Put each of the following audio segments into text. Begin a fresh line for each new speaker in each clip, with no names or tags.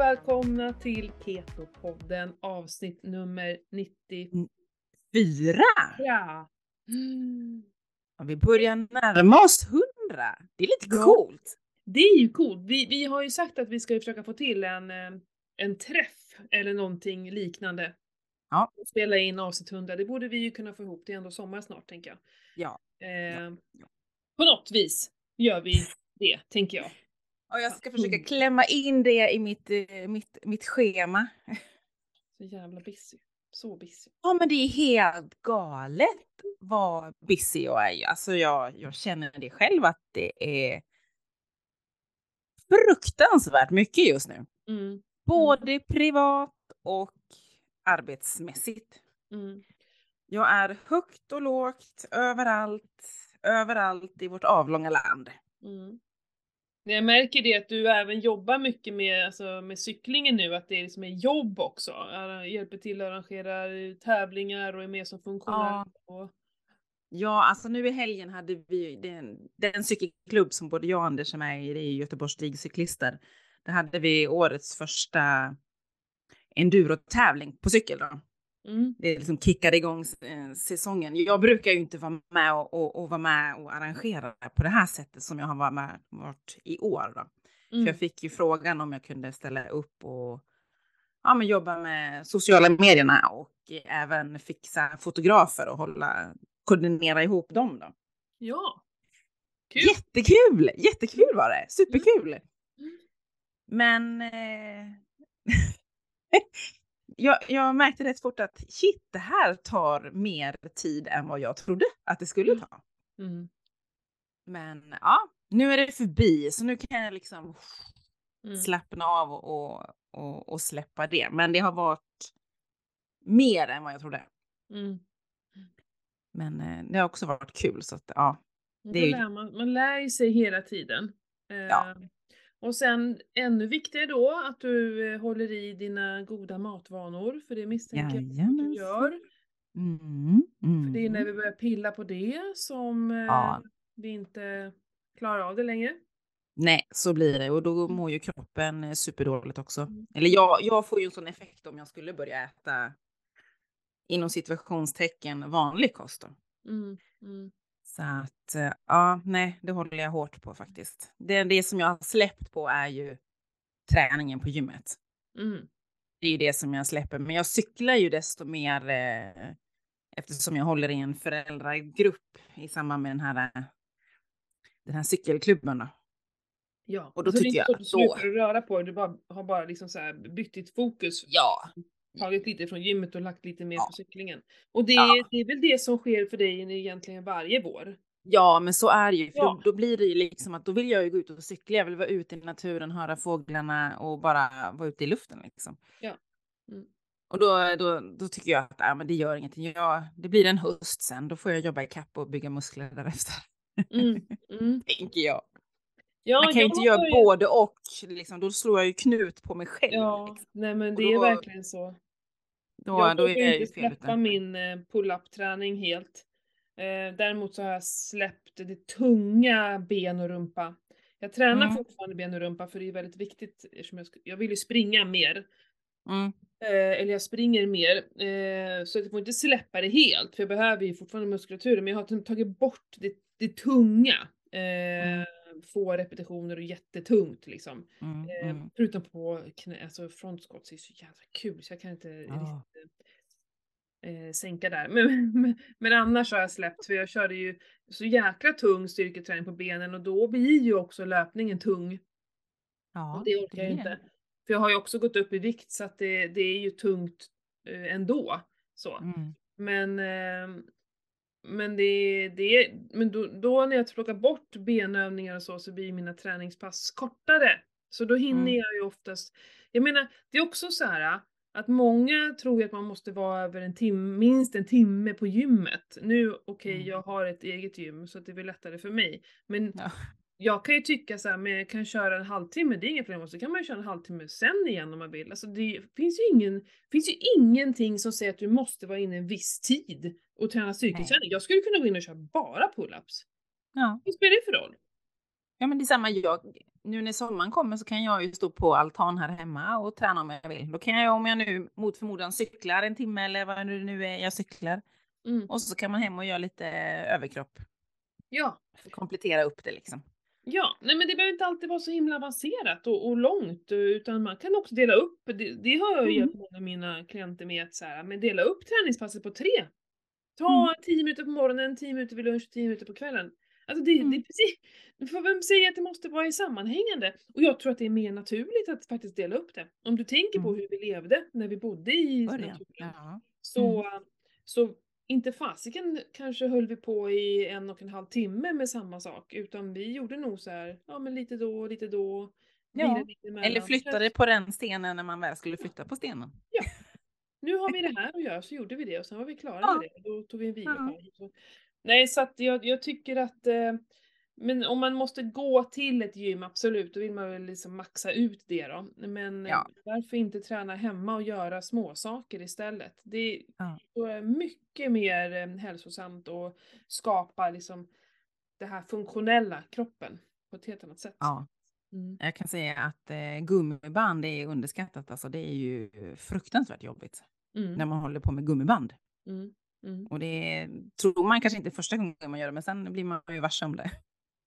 välkomna till Keto-podden avsnitt nummer 94.
Fyra!
Ja. Mm.
Ja, vi börjar närma oss hundra. Det är lite
Ja.
coolt.
Det är ju coolt. Vi, vi har ju sagt att vi ska försöka få till en, eh, en träff eller någonting liknande.
Ja.
Och Spela in avsnitt 100. Det borde vi ju kunna få ihop. Det är ändå sommar snart tänker jag.
Ja.
Eh,
ja.
På något vis gör vi det, tänker jag.
Och jag ska försöka
Mm.
klämma in det i mitt, eh, mitt, mitt schema.
Så jävla busy. Så busy.
Ja, men det är helt galet vad busy jag är. Alltså jag, jag känner det själv att det är fruktansvärt mycket just nu.
Mm.
Både privat och arbetsmässigt.
Mm.
Jag är högt och lågt överallt, överallt i vårt avlånga land.
Mm. Jag märker det att du även jobbar mycket med, alltså, med cyklingen nu, att det liksom är jobb också. Hjälper till att arrangera tävlingar och är med som funktionär. Och,
Ja, alltså nu i helgen hade vi den, den cykelklubb som både jag och Anders är med i, det är Göteborgs Stigcyklister. Där hade vi årets första enduro-tävling på cykel då.
Mm,
Det liksom kickade igång eh, säsongen. Jag brukar ju inte vara med och, och, och vara med och arrangera på det här sättet som jag har varit med varit i år då. För
mm,
jag fick ju frågan om jag kunde ställa upp och ja, men jobba med sociala medierna och även fixa fotografer och hålla, koordinera ihop dem då.
ja. Kul!
Jättekul! Jättekul var det! Superkul!
Mm.
Men eh, jag, jag märkte rätt fort att shit, det här tar mer tid än vad jag trodde att det skulle ta.
Mm,
Men ja, nu är det förbi så nu kan jag liksom
mm,
slappna av och, och, och, släppa det. Men det har varit mer än vad jag trodde.
mm.
Men eh, det har också varit kul så att ja. Det ju-
lär man, man lär ju sig hela tiden. Eh,
Ja.
Och sen ännu viktigare då att du eh, håller i dina goda matvanor, för det misstänker jag att du gör.
Mm,
För det är när
mm.
vi börjar pilla på det som eh,
Ja.
vi inte klarar av det längre.
Nej, så blir det och då mår ju kroppen eh, superdåligt också.
Mm.
Eller jag, jag får ju en sån effekt om jag skulle börja äta inom situationstecken vanlig kost.
Mm, mm,
Så att eh, ja, nej, det håller jag hårt på faktiskt. Det, det som jag har släppt på är ju träningen på gymmet.
mm,
Det är ju det som jag släpper, men jag cyklar ju desto mer eh, eftersom jag håller i en föräldragrupp i samband med den här, eh, den här cykelklubben. Då.
Ja,
Och då
så
tycker jag
att du
då-
att röra på dig, du bara, har bara liksom så bytt ditt fokus,
Ja,
tagit lite från gymmet och lagt lite mer
Ja.
på cyklingen. Och det,
Ja.
det är väl det som sker för dig egentligen varje vår.
ja, men så är det ju. För
Ja.
då, då blir det ju liksom att då vill jag ju gå ut och cykla. Jag vill vara ute i naturen, höra fåglarna och bara vara ute i luften liksom.
Ja. Mm.
Och då, då, då tycker jag att ja, men det gör ingenting. Jag, det blir en höst sen. Då får jag jobba i kapp och bygga muskler därefter.
Mm, mm.
Tänker jag.
Ja,
Man kan ju inte göra både och. Liksom. Då slår jag ju knut på mig själv.
Ja,
Liksom.
nej men det är
då-
verkligen så.
Då,
jag
då är jag
inte släppa min eh, pull-up-träning helt. Eh, däremot så har jag släppt det tunga ben och rumpa. Jag tränar
Mm.
fortfarande ben och rumpa för det är väldigt viktigt eftersom jag, jag vill ju springa mer.
Mm.
Eh, eller jag springer mer. Eh, så jag får inte släppa det helt för jag behöver ju fortfarande muskulaturen men jag har t- tagit bort det, det tunga. Eh,
Mm.
Få repetitioner och jättetungt liksom.
Mm.
Eh,
Mm.
Förutom på knä, alltså frontskott är så jävla kul så jag kan inte
Ja.
riktigt eh, sänka där. Men, men, men annars har jag släppt för jag körde ju så jäkla tung styrketräning på benen och då blir ju också löpningen tung.
Ja,
och det orkar jag
blir
inte.
det.
För jag har ju också gått upp i vikt så att det, det är ju tungt eh, ändå. Så.
Mm.
Men, eh, men, det, det, men då, då när jag plockar bort benövningar och så, så blir mina träningspass kortare. Så då hinner
Mm.
jag ju oftast, jag menar det är också så här att många tror att man måste vara över en timme, minst en timme på gymmet. Nu, okej,
Mm.
jag har ett eget gym så att det blir lättare för mig. Men
Ja.
Jag kan ju tycka så här, men jag kan köra en halvtimme, det är inget problem. Och så kan man ju köra en halvtimme sen igen om man vill. Alltså det finns ju, ingen, finns ju ingenting som säger att du måste vara inne en viss tid och träna styrketräning. Jag skulle kunna gå in och köra bara pull-ups.
Ja.
Vad spelar det för roll?
ja, men det är samma. Jag, nu när sommaren kommer så kan jag ju stå på altan här hemma och träna om jag vill. Då kan jag om jag nu mot förmodan cyklar en timme eller vad det nu är jag cyklar.
Mm.
Och så kan man hem och göra lite överkropp.
Ja.
Komplettera upp det liksom.
Ja, nej men det behöver inte alltid vara så himla avancerat och, och långt utan man kan också dela upp, det, det har jag
Mm.
hjälpt många av mina klienter med att så här, men dela upp träningspasset på tre. Ta
Mm.
10 minuter på morgonen, 10 minuter vid lunch, 10 minuter på kvällen. Alltså det, det är
Mm.
precis, för vem säger att det måste vara i sammanhängande? Och jag tror att det är mer naturligt att faktiskt dela upp det. Om du tänker på
Mm.
hur vi levde när vi bodde i
Början.
naturen.
Ja.
Så, så inte fasiken kanske höll vi på i en och en halv timme med samma sak, utan vi gjorde nog så här, ja men lite då, lite då.
Ja,
lite.
Eller flyttade på den stenen när man väl skulle flytta på stenen.
Nu har vi det här att göra, så gjorde vi det och sen var vi klara
Ja.
med det. Då tog vi en
Ja.
vilopaus. Så- Nej, så att jag, jag tycker att eh, men om man måste gå till ett gym, absolut, då vill man väl liksom maxa ut det då. Men eh,
Ja.
varför inte träna hemma och göra småsaker istället? Det är mycket mer eh, hälsosamt och skapa liksom det här funktionella kroppen på ett helt annat sätt.
Ja,
Mm.
jag kan säga att eh, gummiband är underskattat. Alltså det är ju fruktansvärt jobbigt
Mm.
när man håller på med gummiband.
Mm. Mm.
Och det tror man kanske inte första gången man gör det, men sen blir man ju varse om det.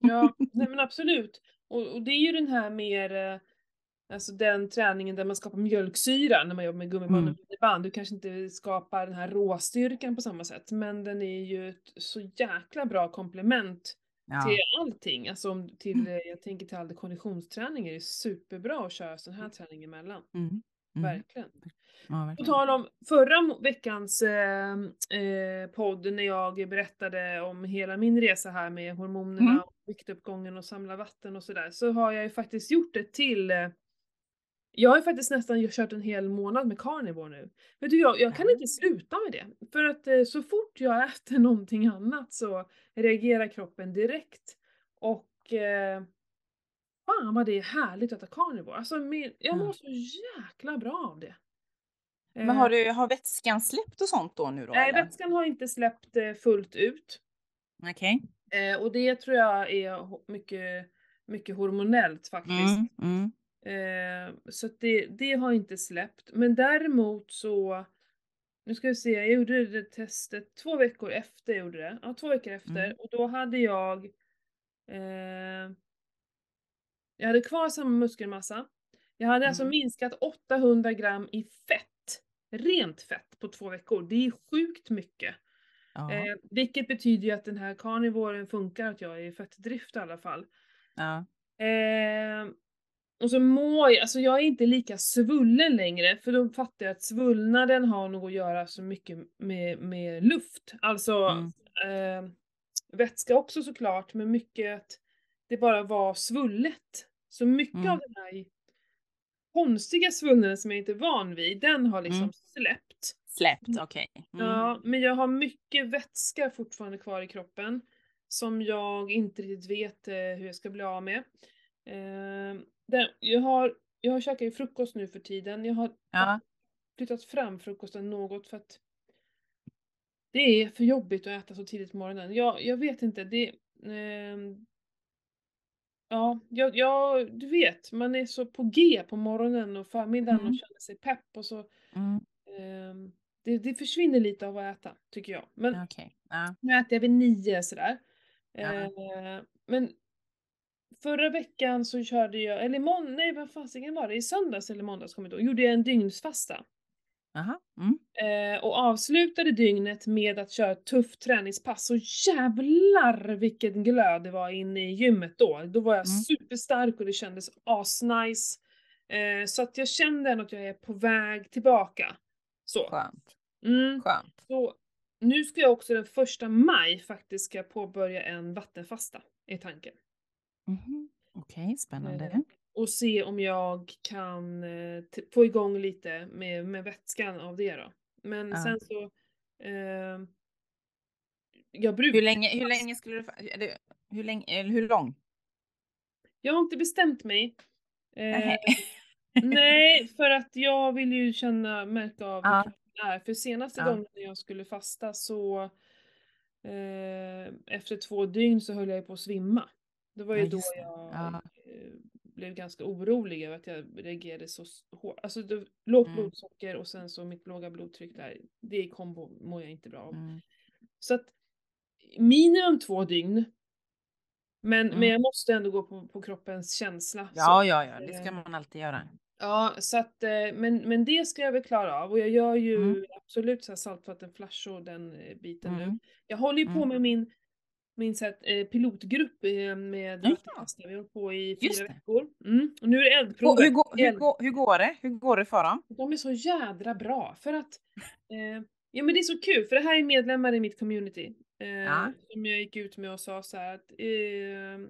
Ja, nej men absolut. Och, och det är ju den här mer, eh, alltså den träningen där man skapar mjölksyra när man jobbar med gummiband
Mm.
och gummiband. Du kanske inte skapar den här råstyrkan på samma sätt, men den är ju ett så jäkla bra komplement
Ja,
till allting. Alltså om, till, eh, jag tänker till all konditionsträning är det superbra att köra sån här träning emellan.
mm. Mm.
Verkligen.
Ja,
På tal om förra veckans eh, eh, podd när jag berättade om hela min resa här med hormonerna,
Mm.
och viktuppgången och samla vatten och sådär, så har jag ju faktiskt gjort det till eh, jag har ju faktiskt nästan kört en hel månad med carnivore nu. Vet du, jag, jag kan inte sluta med det. För att eh, så fort jag äter någonting annat så reagerar kroppen direkt. Och eh, fan vad det är härligt att äta carnivore. Alltså min, jag
Ja.
mår så jäkla bra av det.
Men
Eh,
har, du, har vätskan släppt och sånt då nu då?
Nej,
eller?
vätskan har inte släppt eh, fullt ut.
Okej.
Eh, och det tror jag är mycket, mycket hormonellt faktiskt.
Mm. Mm.
Eh, så det, det har inte släppt. Men däremot så, nu ska vi se, jag gjorde det testet två veckor efter jag gjorde det. Ja, två veckor efter.
Mm.
Och då hade jag, eh, jag hade kvar samma muskelmassa. Jag hade alltså
Mm.
minskat 800 gram i fett. Rent fett på två veckor. Det är sjukt mycket.
Ja.
Eh, vilket betyder ju att den här carnivoren funkar, att jag är i fettdrift i alla fall.
ja.
Eh, och så mår jag, alltså jag är inte lika svullen längre, för då fattar jag att svullnaden har nog att göra så mycket med, med luft. Alltså
Mm.
eh, vätska också såklart, men mycket att det bara var svullet. Så mycket
Mm.
av den här konstiga svullnaden som jag inte är van vid, den har liksom
Mm.
släppt.
Släppt, okej. Mm.
Ja, men jag har mycket vätska fortfarande kvar i kroppen som jag inte riktigt vet eh, hur jag ska bli av med. Eh, den, jag, har, jag har käkat ju frukost nu för tiden. Jag har
Ja.
flyttat fram frukosten något för att det är för jobbigt att äta så tidigt på morgonen. Jag, jag vet inte, det... ehm, ja, jag, jag, du vet, man är så på G på morgonen och förmiddagen
Mm.
och känner sig pepp och så
Mm.
ehm, det, det försvinner lite av att äta, tycker jag. Men
Okej. Ja.
nu äter jag vid nio sådär.
Ja.
Eh, men förra veckan så körde jag, eller i mån, nej vad fasiken var det? I söndags eller måndags kommer jag ihåg, gjorde jag en dygnsfasta.
Aha. Mm.
Eh, och avslutade dygnet med att köra ett tufft träningspass. Så jävlar vilken glöd det var inne i gymmet då. Då var jag
Mm.
superstark och det kändes asnice. Eh, så att jag kände ändå att jag är på väg tillbaka. Så.
Skönt.
Mm.
Skönt.
Så nu ska jag också den första maj faktiskt ska påbörja en vattenfasta, är tanken.
Mhm. Okej, spännande.
Eh, Och se om jag kan eh, få igång lite med, med vätskan av det då. Men
Ja.
sen så... Eh, jag brukar...
Hur länge, hur länge skulle du... det- Hur länge, eller hur lång?
Jag har inte bestämt mig. Eh,
Nej.
för att jag vill ju känna, märka av
Ja.
kroppen är. För senaste
Ja.
gången när jag skulle fasta så eh, efter två dygn så höll jag på att svimma. Det var ju
Ja,
då
det.
jag
Ja.
Blev ganska orolig över att jag reagerade så hårt. Alltså det, lågt
Mm.
blodsocker och sen så mitt låga blodtryck där, det i kombo mår jag inte bra av.
Mm.
Så att minimum två dygn. Men,
Mm.
men jag måste ändå gå på, på kroppens känsla.
Ja,
så.
ja, ja, det ska
eh,
man alltid göra.
Ja, så att, eh, men, men det ska jag väl klara av och jag gör ju
Mm.
absolut så här saltvattenflash och den eh, biten nu.
Mm.
Jag håller ju på
Mm.
med min, min så här, eh, pilotgrupp eh, med
Ja.
vattenkastare. Vi har på i fyra veckor. Mm. Och nu är det
Hur,
eldprovet.
hur, går, hur, går, hur går det? Hur går det för dem?
De är så jädra bra för att eh, Ja men det är så kul för det här är medlemmar i mitt community. Eh,
Ja.
Som jag gick ut med och sa så att eh,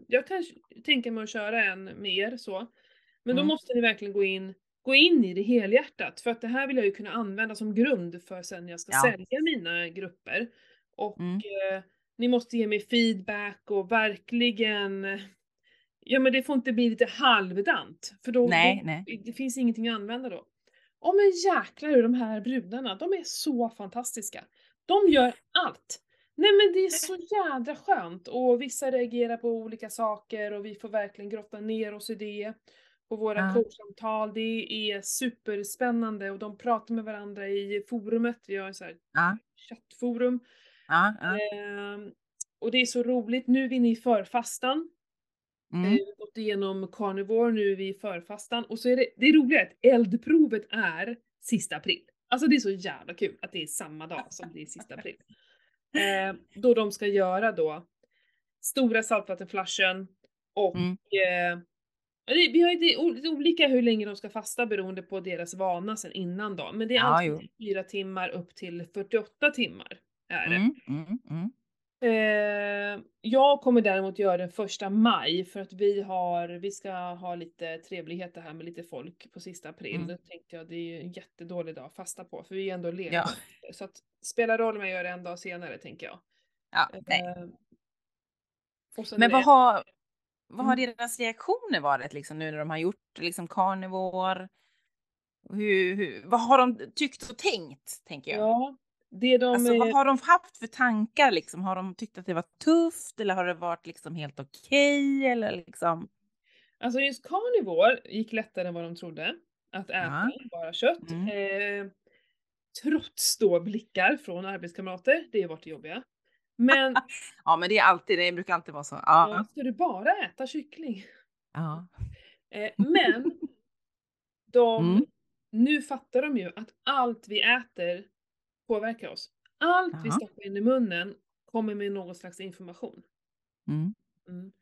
jag kan tänka mig att köra en med er så. Men då
Mm.
måste ni verkligen gå in, gå in i det helhjärtat för att det här vill jag ju kunna använda som grund för sen jag ska
Ja.
sälja mina grupper. Och
Mm.
eh, ni måste ge mig feedback och verkligen Ja men det får inte bli lite halvdant för då,
Nej,
då
nej.
det finns ingenting att använda då. Ja men jäklar hur de här brudarna, de är så fantastiska. De gör allt. Nej men det är så jädra skönt och vissa reagerar på olika saker och vi får verkligen grotta ner oss i det. På våra
Ja.
coachsamtal, det är superspännande och de pratar med varandra i forumet, vi har så här
Ja,
chattforum.
Ja, ja.
Ehm, och det är så roligt, nu är vi inne i förfastan.
Mm.
Eh, Vi har gått igenom carnivore, nu är vi i förfastan. Och så är det, det är roliga är att eldprovet är sista april. Alltså det är så jävla kul att det är samma dag som det är sista april. Eh, då de ska göra då stora saltvattenflashen och
Mm.
eh, vi har lite olika hur länge de ska fasta beroende på deras vana sen innan då. Men det är
Ja,
allt
jo.
från 4 timmar upp till 48 timmar. Är det.
Mm, mm, mm.
Eh, jag kommer däremot göra den första maj för att vi har, vi ska ha lite trevligheter här med lite folk på sista april.
Mm.
Då tänkte jag det är ju en jättedålig dag att fasta på för vi är ändå lediga.
Ja.
Så att spelar roll om jag gör det en dag senare tänker jag.
Ja, nej.
Eh,
Men vad
det-
har, vad har
Mm.
deras reaktioner varit liksom, nu när de har gjort liksom, carnivore? Hur, hur, vad har de tyckt och tänkt, tänker jag?
Ja, det de...
Alltså,
eh,
vad har de haft för tankar? Liksom? Har de tyckt att det var tufft eller har det varit liksom helt okej? eller liksom?
Alltså just carnivore gick lättare än vad de trodde. Att äta
Ja.
bara kött.
Mm.
Eh, trots då blickar från arbetskamrater, det har varit det jobbiga. Men
Ja, men det är alltid, det brukar alltid vara så.
ja.
Ja.
ska du bara äta kyckling?
ja.
Eh, men de,
Mm.
nu fattar de ju att allt vi äter påverkar oss. Allt vi
Jaha.
stoppar in i munnen kommer med någon slags information.
Mm.
Mm.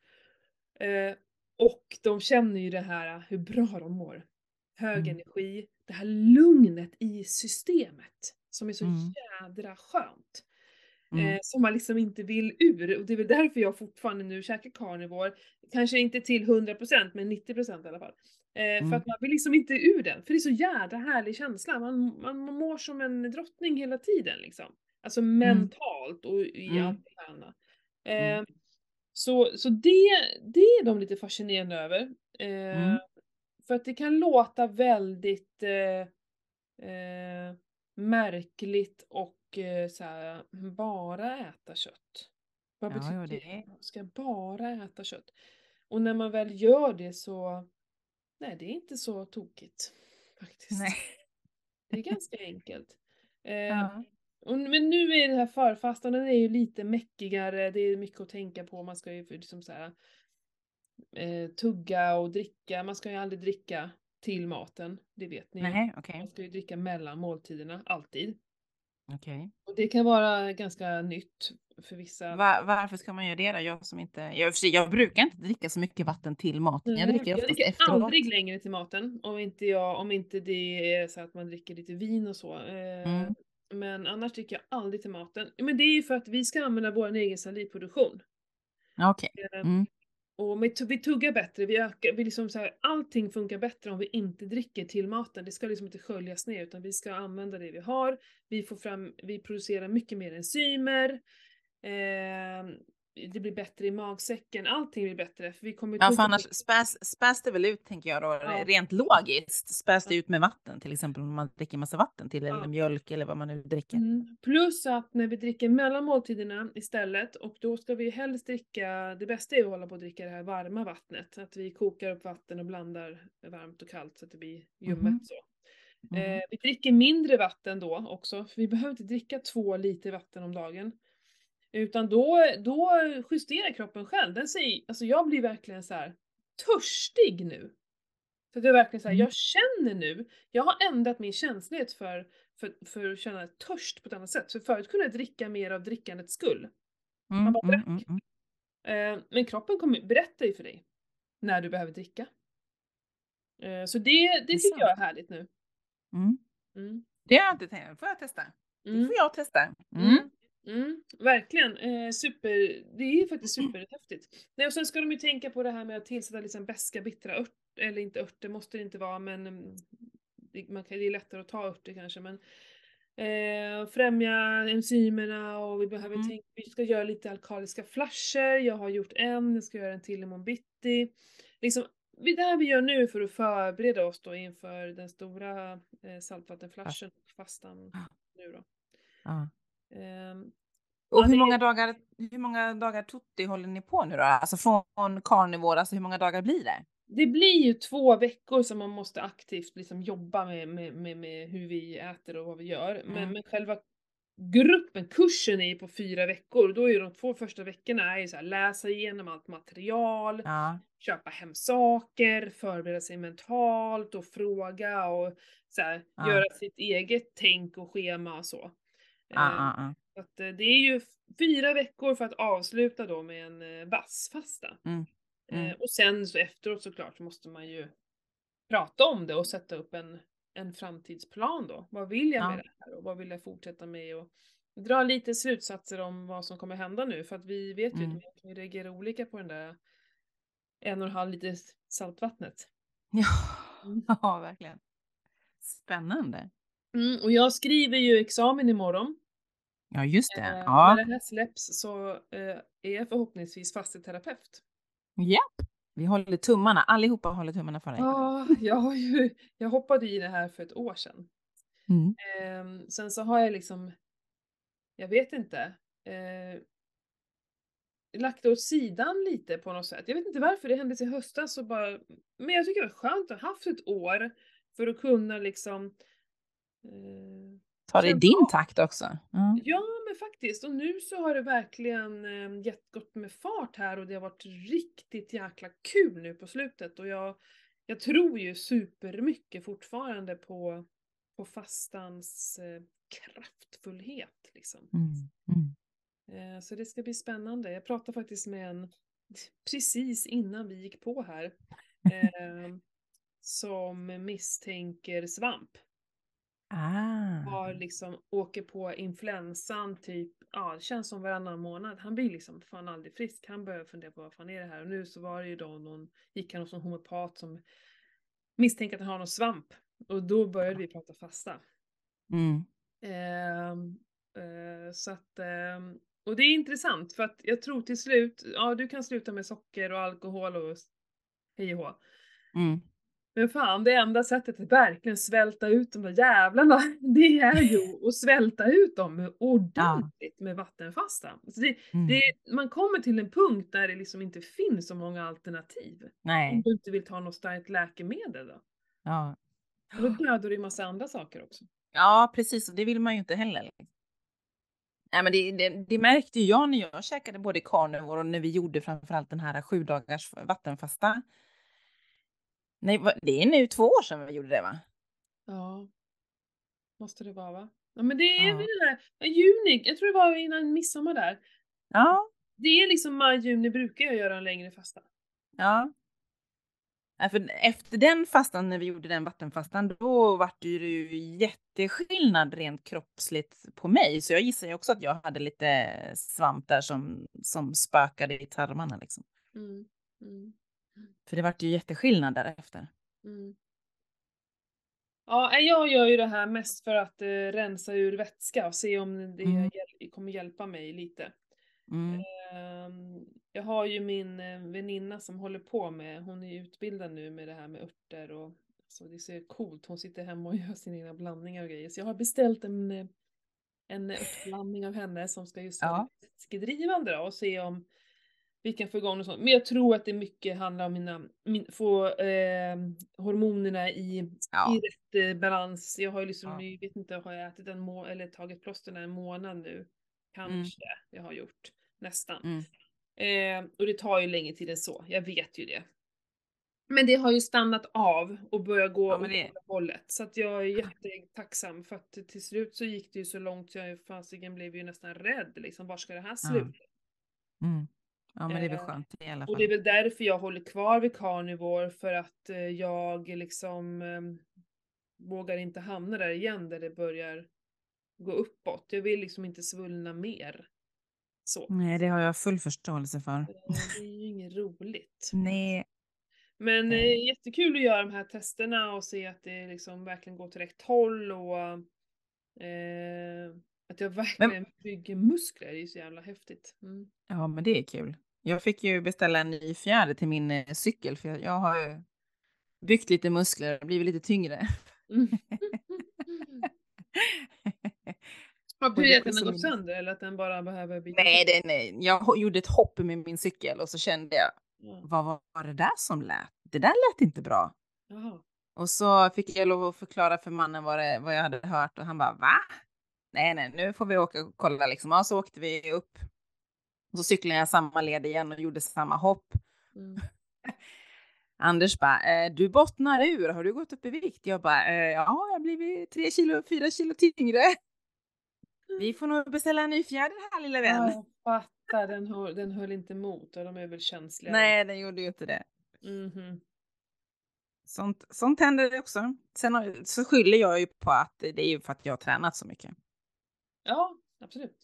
Eh, och de känner ju det här hur bra de mår. Hög
Mm.
energi, det här lugnet i systemet som är så
Mm.
jädra skönt.
Mm.
Eh, som man liksom inte vill ur och det är väl därför jag fortfarande nu käkar carnivore. Kanske inte till 100% men 90% i alla fall.
Mm.
För att man vill liksom inte ur den, för det är så jädra härlig känsla. Man, man mår som en drottning hela tiden liksom. Alltså mentalt och i
Mm.
allt det. Eh,
Mm.
så, så det, det är de lite fascinerande över. Eh,
Mm.
För att det kan låta väldigt eh, eh, märkligt och eh, så här, bara äta kött. Vad
Ja,
betyder det?
det-
Ska bara äta kött? Och när man väl gör det så, nej det är inte så tokigt. Faktiskt.
Nej.
Det är ganska enkelt. Eh,
Ja.
och, men nu är det här förfastan, den är ju lite meckigare, det är mycket att tänka på, man ska ju liksom så här, eh, tugga och dricka, man ska ju aldrig dricka till maten, det vet ni.
Nej, okej.
Man ska ju dricka mellan måltiderna, alltid.
Okej.
Och det kan vara ganska nytt för vissa.
Va- varför ska man göra det då? Jag som inte, jag, jag brukar inte dricka så mycket vatten till maten. Jag dricker
jag dricker
efteråt.
aldrig längre till maten om inte, jag, om inte det är så att man dricker lite vin och så. Eh,
Mm.
Men annars dricker jag aldrig till maten. Men det är ju för att vi ska använda vår egen salivproduktion.
Okej.
Eh,
Mm.
Och vi, tuggar bättre, vi ökar, vi liksom så här, allting funkar bättre om vi inte dricker till maten. Det ska liksom inte sköljas ner utan vi ska använda det vi har. Vi får fram, vi producerar mycket mer enzymer. Eh, det blir bättre i magsäcken, allting blir bättre. För vi kommer
Ja, för annars späs, späs det väl ut, tänker jag då,
Ja.
rent logiskt. Späs det ut med vatten, till exempel om man dricker massa vatten till, eller
Ja.
mjölk eller vad man nu dricker.
Mm. Plus att när vi dricker mellan måltiderna istället, och då ska vi helst dricka, det bästa är att hålla på att dricka det här varma vattnet. Att vi kokar upp vatten och blandar varmt och kallt så att det blir ljummet
Mhm.
så.
Mhm.
Eh, vi dricker mindre vatten då också, för vi behöver inte dricka två liter vatten om dagen. Utan då, då justerar kroppen själv. Den säger, alltså jag blir verkligen så här törstig nu. Så det är verkligen så här,
Mm.
jag känner nu, jag har ändrat min känslighet för, för, för att känna törst på ett annat sätt. För förut kunde jag dricka mer av drickandets skull.
Mm,
bara
mm,
drack.
mm, mm.
Eh, men kroppen kommer berätta ju för dig när du behöver dricka. Eh, så det, det tycker jag är härligt nu.
Mm.
Mm.
Det har jag inte tänkt. får jag testa? Det
Mm.
får jag testa. Mm.
Mm. Mm, verkligen. Eh, super, det är ju faktiskt superhäftigt. Nej, och sen ska de ju tänka på det här med att tillsätta liksom beska bittra ört, eller inte örter måste det inte vara men mm, det, man kan, det är lättare att ta örter kanske men eh, främja enzymerna och vi behöver
Mm.
tänka, vi ska göra lite alkaliska flasher, jag har gjort en, jag ska göra en till imorgon bitti. Liksom, det här vi gör nu för att förbereda oss då inför den stora eh, saltvattenflashen och fastan nu då.
Ja.
Ehm,
Och hur många dagar, hur många dagar tutti håller ni på nu då? Alltså från carnivore, alltså hur många dagar blir det?
Det blir ju två veckor som man måste aktivt liksom jobba med, med, med, med hur vi äter och vad vi gör. Men,
Mm.
men själva gruppen, kursen är ju på fyra veckor. Då är ju de två första veckorna är ju så här, läsa igenom allt material,
Ja.
köpa hem saker, förbereda sig mentalt och fråga och så här,
Ja.
göra sitt eget tänk och schema och så. Så att, eh, det är ju fyra veckor för att avsluta då med en eh, vassfasta.
Mm, mm.
Eh, och sen så efteråt såklart måste man ju prata om det och sätta upp en, en framtidsplan då. Vad vill jag
Ja.
med det här och vad vill jag fortsätta med? Och dra lite slutsatser om vad som kommer hända nu för att vi vet ju
Mm.
att man kan ju reagera olika på den där en och en halv liter saltvattnet.
Ja.
Mm.
ja, verkligen. Spännande.
Mm, och jag skriver ju examen imorgon.
Ja, just det.
Eh,
Ja.
När det här släpps så eh, är jag förhoppningsvis fasteterapeut.
Japp. Vi håller tummarna. Allihopa håller tummarna för dig.
Ja, jag, har ju, jag hoppade i det här för ett år sedan.
Mm.
Ehm, sen så har jag liksom, jag vet inte, eh, lagt det åt sidan lite på något sätt. Jag vet inte varför, det hände i höstas och bara, men jag tycker det var skönt att ha haft ett år för att kunna liksom eh,
Ta det i din takt också. Ja.
Ja, men faktiskt. Och nu så har det verkligen gett gott med fart här och det har varit riktigt jäkla kul nu på slutet. Och jag, jag tror ju supermycket fortfarande på, på fastans eh, kraftfullhet. Liksom.
Mm. Mm.
Eh, så det ska bli spännande. Jag pratade faktiskt med en precis innan vi gick på här. Eh, som misstänker svamp
Ah.
har liksom, åker på influensan typ, ja det känns som varannan månad. Han blir liksom fan aldrig frisk. Han börjar fundera på vad fan är det här? Och nu så var det ju då någon, gick han hos någon homeopat som misstänker att han har någon svamp. Och då började vi prata fasta.
Mm.
Ehm, eh, så att, ehm, och det är intressant för att jag tror till slut, ja du kan sluta med socker och alkohol och hej och hå.
Mm.
Men fan, det enda sättet att verkligen svälta ut de där jävlarna, det är ju att svälta ut dem ordentligt med vattenfasta. Så det,
Mm.
det, man kommer till en punkt där det liksom inte finns så många alternativ. Om
Nej.
du inte vill ta något starkt läkemedel då.
Ja.
Och då dödar du ju massa andra saker också.
ja, precis. Och det vill man ju inte heller. Nej, men det, det, det märkte jag när jag käkade både carnivore och när vi gjorde framförallt den här sju dagars vattenfasta. Nej, det är nu två år sedan vi gjorde det va?
Ja. Måste det vara va? Ja men det är
Ja.
det här, ja, juni, jag tror det var innan midsommar där.
Ja.
Det är liksom maj, juni brukar jag göra en längre fasta.
Ja. Ja, för efter den fastan, när vi gjorde den vattenfastan, då var det ju jätteskillnad rent kroppsligt på mig. Så jag gissar ju också att jag hade lite svamp där som, som spökade i tarmarna liksom.
Mm. Mm.
För det vart ju jätteskillnad därefter.
Mm. Ja, nej, jag gör ju det här mest för att eh, rensa ur vätska och se om det
Mm.
hjäl- kommer hjälpa mig lite.
Mm.
Ehm, Jag har ju min eh, väninna som håller på med, hon är utbildad nu med det här med örter och så det är så coolt, hon sitter hemma och gör sina egna blandningar och grejer. Så jag har beställt en, eh, en örtblandning av henne som ska just vara
Ja.
vätskedrivande då och se om vi kan få igång och sånt. Men jag tror att det mycket handlar om mina, min, få eh, hormonerna i,
Ja.
i rätt eh, balans. Jag har ju liksom,
Ja.
jag vet inte, har jag ätit en må eller tagit plåsterna en månad nu? Kanske jag har gjort. Nästan.
Mm.
Eh, och det tar ju längre tid än så, jag vet ju det. Men det har ju stannat av och börjat gå
Ja,
åt
det-
hållet. Så att jag är jättetacksam för att till slut så gick det ju så långt så jag fasiken blev ju nästan rädd liksom. Var ska det här sluta?
Mm. Ja, men det är väl
Eh,
skönt i alla
Och
fall.
det är väl därför jag håller kvar vid carnivore för att eh, jag liksom eh, vågar inte hamna där igen där det börjar gå uppåt. Jag vill liksom inte svullna mer. Så.
Nej, det har jag full förståelse för.
Eh, Det är ju inget roligt.
Nej.
Men
Nej.
jättekul att göra de här testerna och se att det liksom verkligen går till rätt håll och eh, att jag verkligen bygger muskler. Det är ju så jävla häftigt. Mm.
Ja, men det är kul. Jag fick ju beställa en ny fjäder till min eh, cykel för jag, jag har byggt lite muskler och blivit lite tyngre.
Mm. Har gått
min-
sönder eller att den bara behöver bytas
Nej, det, nej, jag gjorde ett hopp med min cykel och så kände jag,
Ja.
vad var, var det där som lät? Det där lät inte bra.
Jaha.
Och så fick jag lov att förklara för mannen vad, det, vad jag hade hört och han bara, va? Nej, nej, nu får vi åka och kolla liksom. Ja, så åkte vi upp. Och så cyklade jag samma led igen och gjorde samma hopp.
Mm.
Anders bara, eh, du bottnar ur, har du gått upp i vikt? Jag bara, eh, ja, jag har blivit tre kilo, fyra kilo tyngre. Vi får nog beställa en ny fjäder här lilla vän.
Ja, jag fattar. Den höll, den höll inte emot och de är väl känsliga.
Nej, den gjorde ju inte det.
Mhm.
Sånt, sånt händer också. Sen har- så skyller jag ju på att det är ju för att jag har tränat så mycket.
Ja, absolut.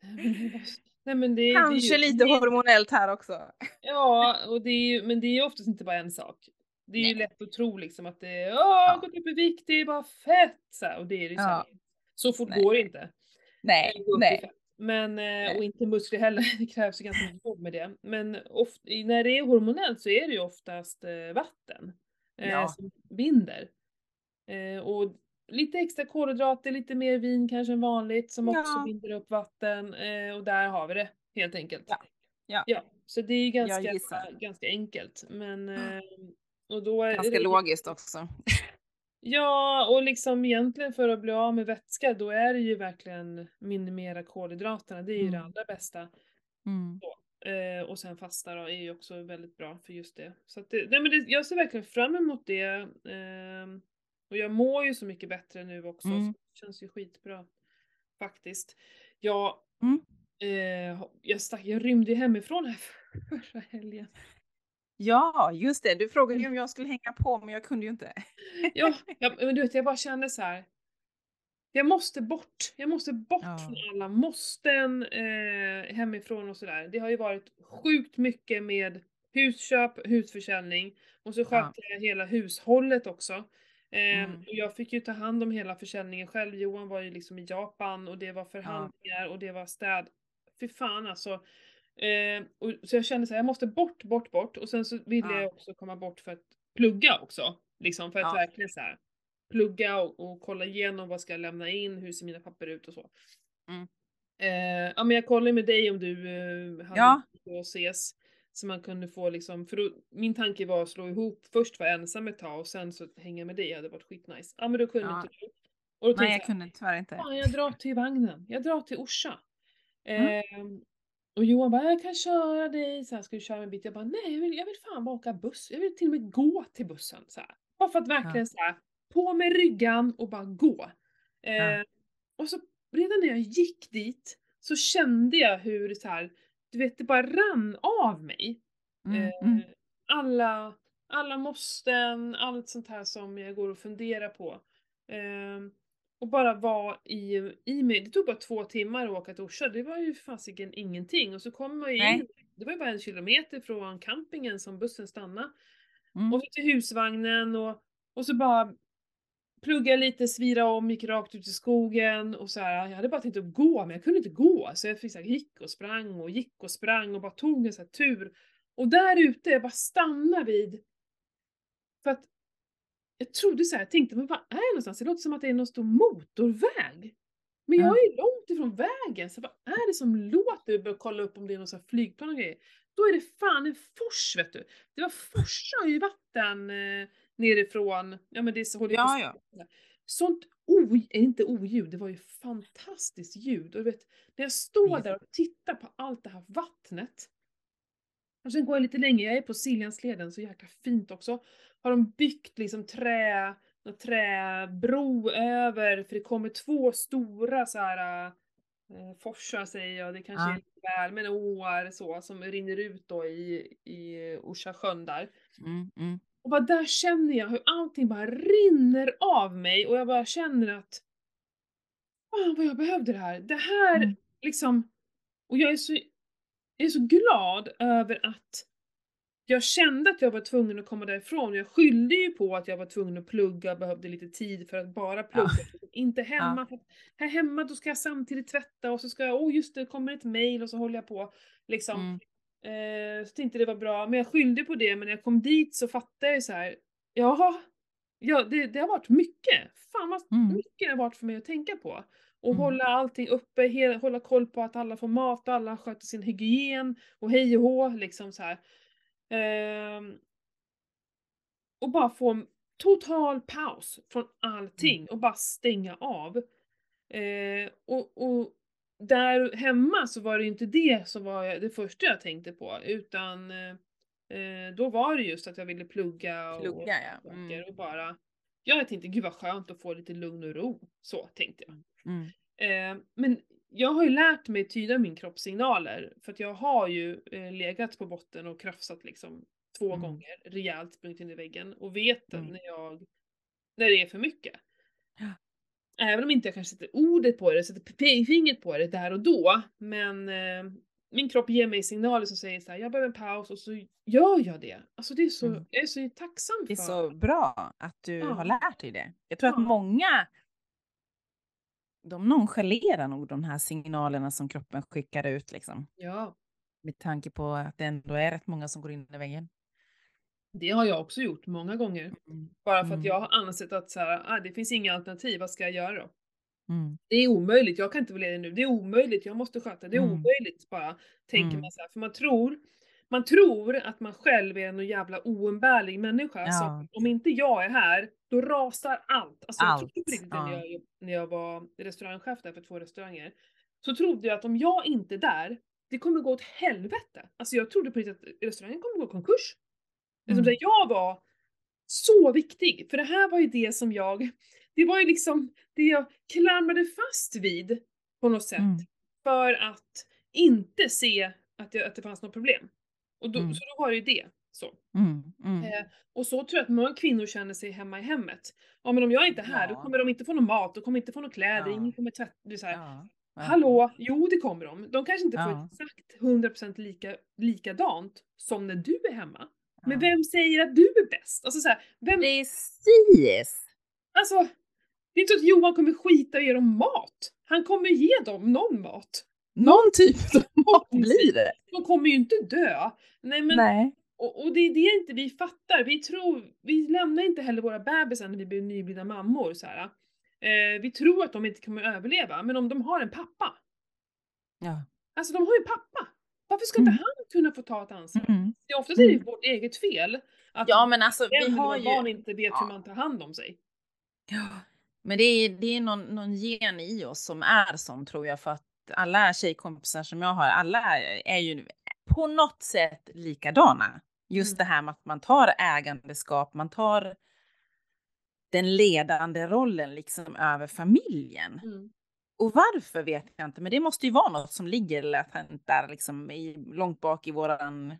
Det Nej, men det, det
Kanske
ju-
lite
det-
hormonellt här också.
Ja, och det är ju, men det är ju oftast inte bara en sak. Det är ju
Nej.
lätt att tro liksom att det är åh,
Ja.
gått upp i vikt, det är bara fett! Så, här, och det är det ju.
Ja.
så fort
Nej.
går det inte.
Nej, nej.
Men, eh, och inte muskler heller, det krävs ju ganska mycket jobb med det. Men oft, i- när det är hormonellt så är det ju oftast eh, vatten eh,
Ja.
som binder. Eh, och lite extra kolhydrater, lite mer vin kanske än vanligt som också
Ja.
binder upp vatten. Eh, och där har vi det helt enkelt.
Ja. Ja.
Ja, så det är ju ganska, ganska enkelt. Men, eh, och då är
Ganska
det,
logiskt också.
Ja, och liksom egentligen för att bli av med vätska, då är det ju verkligen minimera kolhydraterna. Det är ju det
Mm.
allra bästa.
Mm.
Eh, och sen fasta då är ju också väldigt bra för just det. Så att det, nej men det, jag ser verkligen fram emot det. ehm, och jag mår ju så mycket bättre nu också.
Mm.
Så det känns ju skitbra. Faktiskt. Jag,
Mm.
eh, jag, stack, jag rymde hemifrån här förra helgen.
Ja, just det. Du frågade ju om jag skulle hänga på, men jag kunde ju inte.
Ja, ja, men du vet jag bara kände så här. Jag måste bort, jag måste bort
Ja.
från alla måsten eh, hemifrån och sådär. Det har ju varit sjukt mycket med husköp, husförsäljning och så skötte jag hela hushållet också. Eh,
Mm.
och jag fick ju ta hand om hela försäljningen själv. Johan var ju liksom i Japan och det var förhandlingar och det var städ. Fy fan alltså. Eh, och, så jag kände så här, jag måste bort, bort, bort. Och sen så ville
Ja.
jag också komma bort för att plugga också. Liksom för att verkligen så här plugga och, och kolla igenom vad ska jag lämna in, hur ser mina papper ut och så.
Mm.
Eh, ja men jag kollade med dig om du eh, hade
Ja.
att ses. Så man kunde få liksom, för då, min tanke var att slå ihop, först vara ensam ett tag och sen så hänga med dig, det hade varit skitnice. Ja men då kunde
Ja.
inte du. Och då
Nej,
jag
jag kunde tyvärr inte.
Fan, jag drar till vagnen. Jag drar till Orsa.
Mm.
Ehm, och Johan bara, jag kan köra dig. Så här, ska du köra en bit? Jag bara, nej jag vill, jag vill fan bara åka buss. Jag vill till och med gå till bussen. Så här. Bara för att verkligen så här, på med ryggan och bara gå. Ehm, Och så redan när jag gick dit så kände jag hur så här, du vet det bara rann av mig.
Mm,
Eh,
mm.
alla, alla måsten, allt sånt här som jag går och funderar på. Ehm, och bara vara i, i mig. Det tog bara två timmar att åka till Orsa, det var ju fasiken ingenting. Och så kommer man ju
Nej.
in, det var ju bara en kilometer från campingen som bussen stannade.
Mm.
Och så till husvagnen och, och så bara pluggade lite, svira om, gick rakt ut i skogen och så här, jag hade bara tänkt att gå men jag kunde inte gå så jag fick så här, gick och sprang och gick och sprang och bara tog en så här tur. Och där ute, jag bara stannade vid för att jag trodde så här, jag tänkte men vad är det någonstans? Det låter som att det är någon stor motorväg. Men jag
Ja.
är ju långt ifrån vägen, så vad är det som låter? Jag börjar kolla upp om det är någon sån här flygplan och grejer. Då är det fan en fors vet du. Det var forsar ju vatten eh, nerifrån, ja men det så håller ju på
Ja, ja.
Sånt o, eh, inte oljud, det var ju fantastiskt ljud. Och du vet, när jag står där och tittar på allt det här vattnet. Och sen går jag lite längre, jag är på Siljansleden, så jäkla fint också. Har de byggt liksom trä, någon träbro över, för det kommer två stora så här eh, forsar säger jag, det kanske
Ja.
är lite väl, men åar så, som rinner ut då i, i Orsa sjön där.
Mm, mm.
Och bara där känner jag hur allting bara rinner av mig och jag bara känner att Fan vad jag behövde det här. Det här
Mm.
liksom, och jag är så, jag är så glad över att jag kände att jag var tvungen att komma därifrån. Jag skyllde ju på att jag var tvungen att plugga, behövde lite tid för att bara plugga. Inte hemma. Att här hemma då ska jag samtidigt tvätta och så ska jag, åh just det, kommer ett mail och så håller jag på. Liksom.
Mm.
Eh, så tänkte det var bra, men jag skyllde på det, men när jag kom dit så fattade jag så här. Jaha, ja, det, det har varit mycket. Fan vad
Mm.
mycket det har varit för mig att tänka på. Och
Mm.
hålla allting uppe, he- hålla koll på att alla får mat och alla sköter sin hygien och hej och hå liksom så här. Ehm, och bara få en total paus från allting och bara stänga av. Eh, och, och där hemma så var det inte det som var det första jag tänkte på utan eh, då var det just att jag ville plugga och,
Plugga, ja. Mm.
och bara jag tänkte gud vad skönt att få lite lugn och ro. Så tänkte jag.
Mm.
Eh, men jag har ju lärt mig tyda min kroppssignaler för att jag har ju eh, legat på botten och krafsat liksom två
Mm.
gånger rejält sprungit in i väggen och vet
Mm.
när jag när det är för mycket. Även om inte jag kanske sätter ordet på det, sätter fingret på det där och då, men eh, min kropp ger mig signaler som säger så här, jag behöver en paus och så gör jag det. Alltså det är så,
Mm.
jag är så tacksam för.
Det är så bra att du
Ja.
har lärt dig det. Jag tror att
Ja.
många de nonchalerar nog de här signalerna som kroppen skickar ut liksom.
Ja,
Med tanke på att det ändå är rätt många som går in i väggen.
Det har jag också gjort många gånger.
Mm.
Bara för att
Mm.
jag har ansett att så här, ah, det finns inga alternativ, vad ska jag göra då?
Mm.
Det är omöjligt, jag kan inte vara ledig nu, det är omöjligt, jag måste sköta, det är
Mm.
omöjligt bara. Tänker
Mm.
man så här, för man tror, man tror att man själv är en jävla oumbärlig människa.
Ja.
Så om inte jag är här, då rasar allt. Alltså jag
Allt,
trodde på riktigt när,
ja.
jag, när jag var restaurangchef där för två restauranger. Så trodde jag att om jag inte är där, det kommer gå åt helvete. Alltså jag trodde på riktigt att restaurangen kommer gå i konkurs. Liksom
Mm.
här, jag var så viktig, för det här var ju det som jag, det var ju liksom det jag klamrade fast vid på något sätt.
Mm.
För att inte se att, jag, att det fanns något problem. Och då,
Mm.
Så då var det ju det. Så.
Mm. Mm.
Eh, och så tror jag att många kvinnor känner sig hemma i hemmet. Ja men om jag inte är här, då
Ja.
kommer de inte få någon mat, de kommer inte få några kläder,
Ja.
ingen kommer tvätta. Det är så här,
Ja. Ja.
Hallå, jo det kommer de. De kanske inte får exakt 100% lika, likadant som när du är hemma. Men vem säger att du är bäst? Alltså så här, vem,
Precis!
alltså, det är inte så att Johan kommer skita i er om mat. Han kommer ge dem någon mat.
Någon typ av mat blir det.
De kommer ju inte dö. Nej men,
Nej.
och, och det är det inte vi fattar. Vi tror, vi lämnar inte heller våra bebisar när vi blir nyblivna mammor så här. Eh, vi tror att de inte kommer överleva, men om de har en pappa.
Ja.
Alltså de har ju en pappa. Varför ska inte
Mm.
han kunna få ta ett ansvar?
Mm.
Det är oftast är det
Mm.
vårt eget fel. Att
Ja men alltså vi
vi
har ju...
barn inte vet
Ja.
hur man tar hand om sig.
Ja, men det är, det är någon, någon gen i oss som är sån tror jag för att alla tjejkompisar som jag har, alla är ju på något sätt likadana. Just
Mm.
det här med att man tar ägandeskap, man tar den ledande rollen liksom över familjen.
Mm.
Och varför vet jag inte, men det måste ju vara något som ligger latent där liksom i, långt bak i våran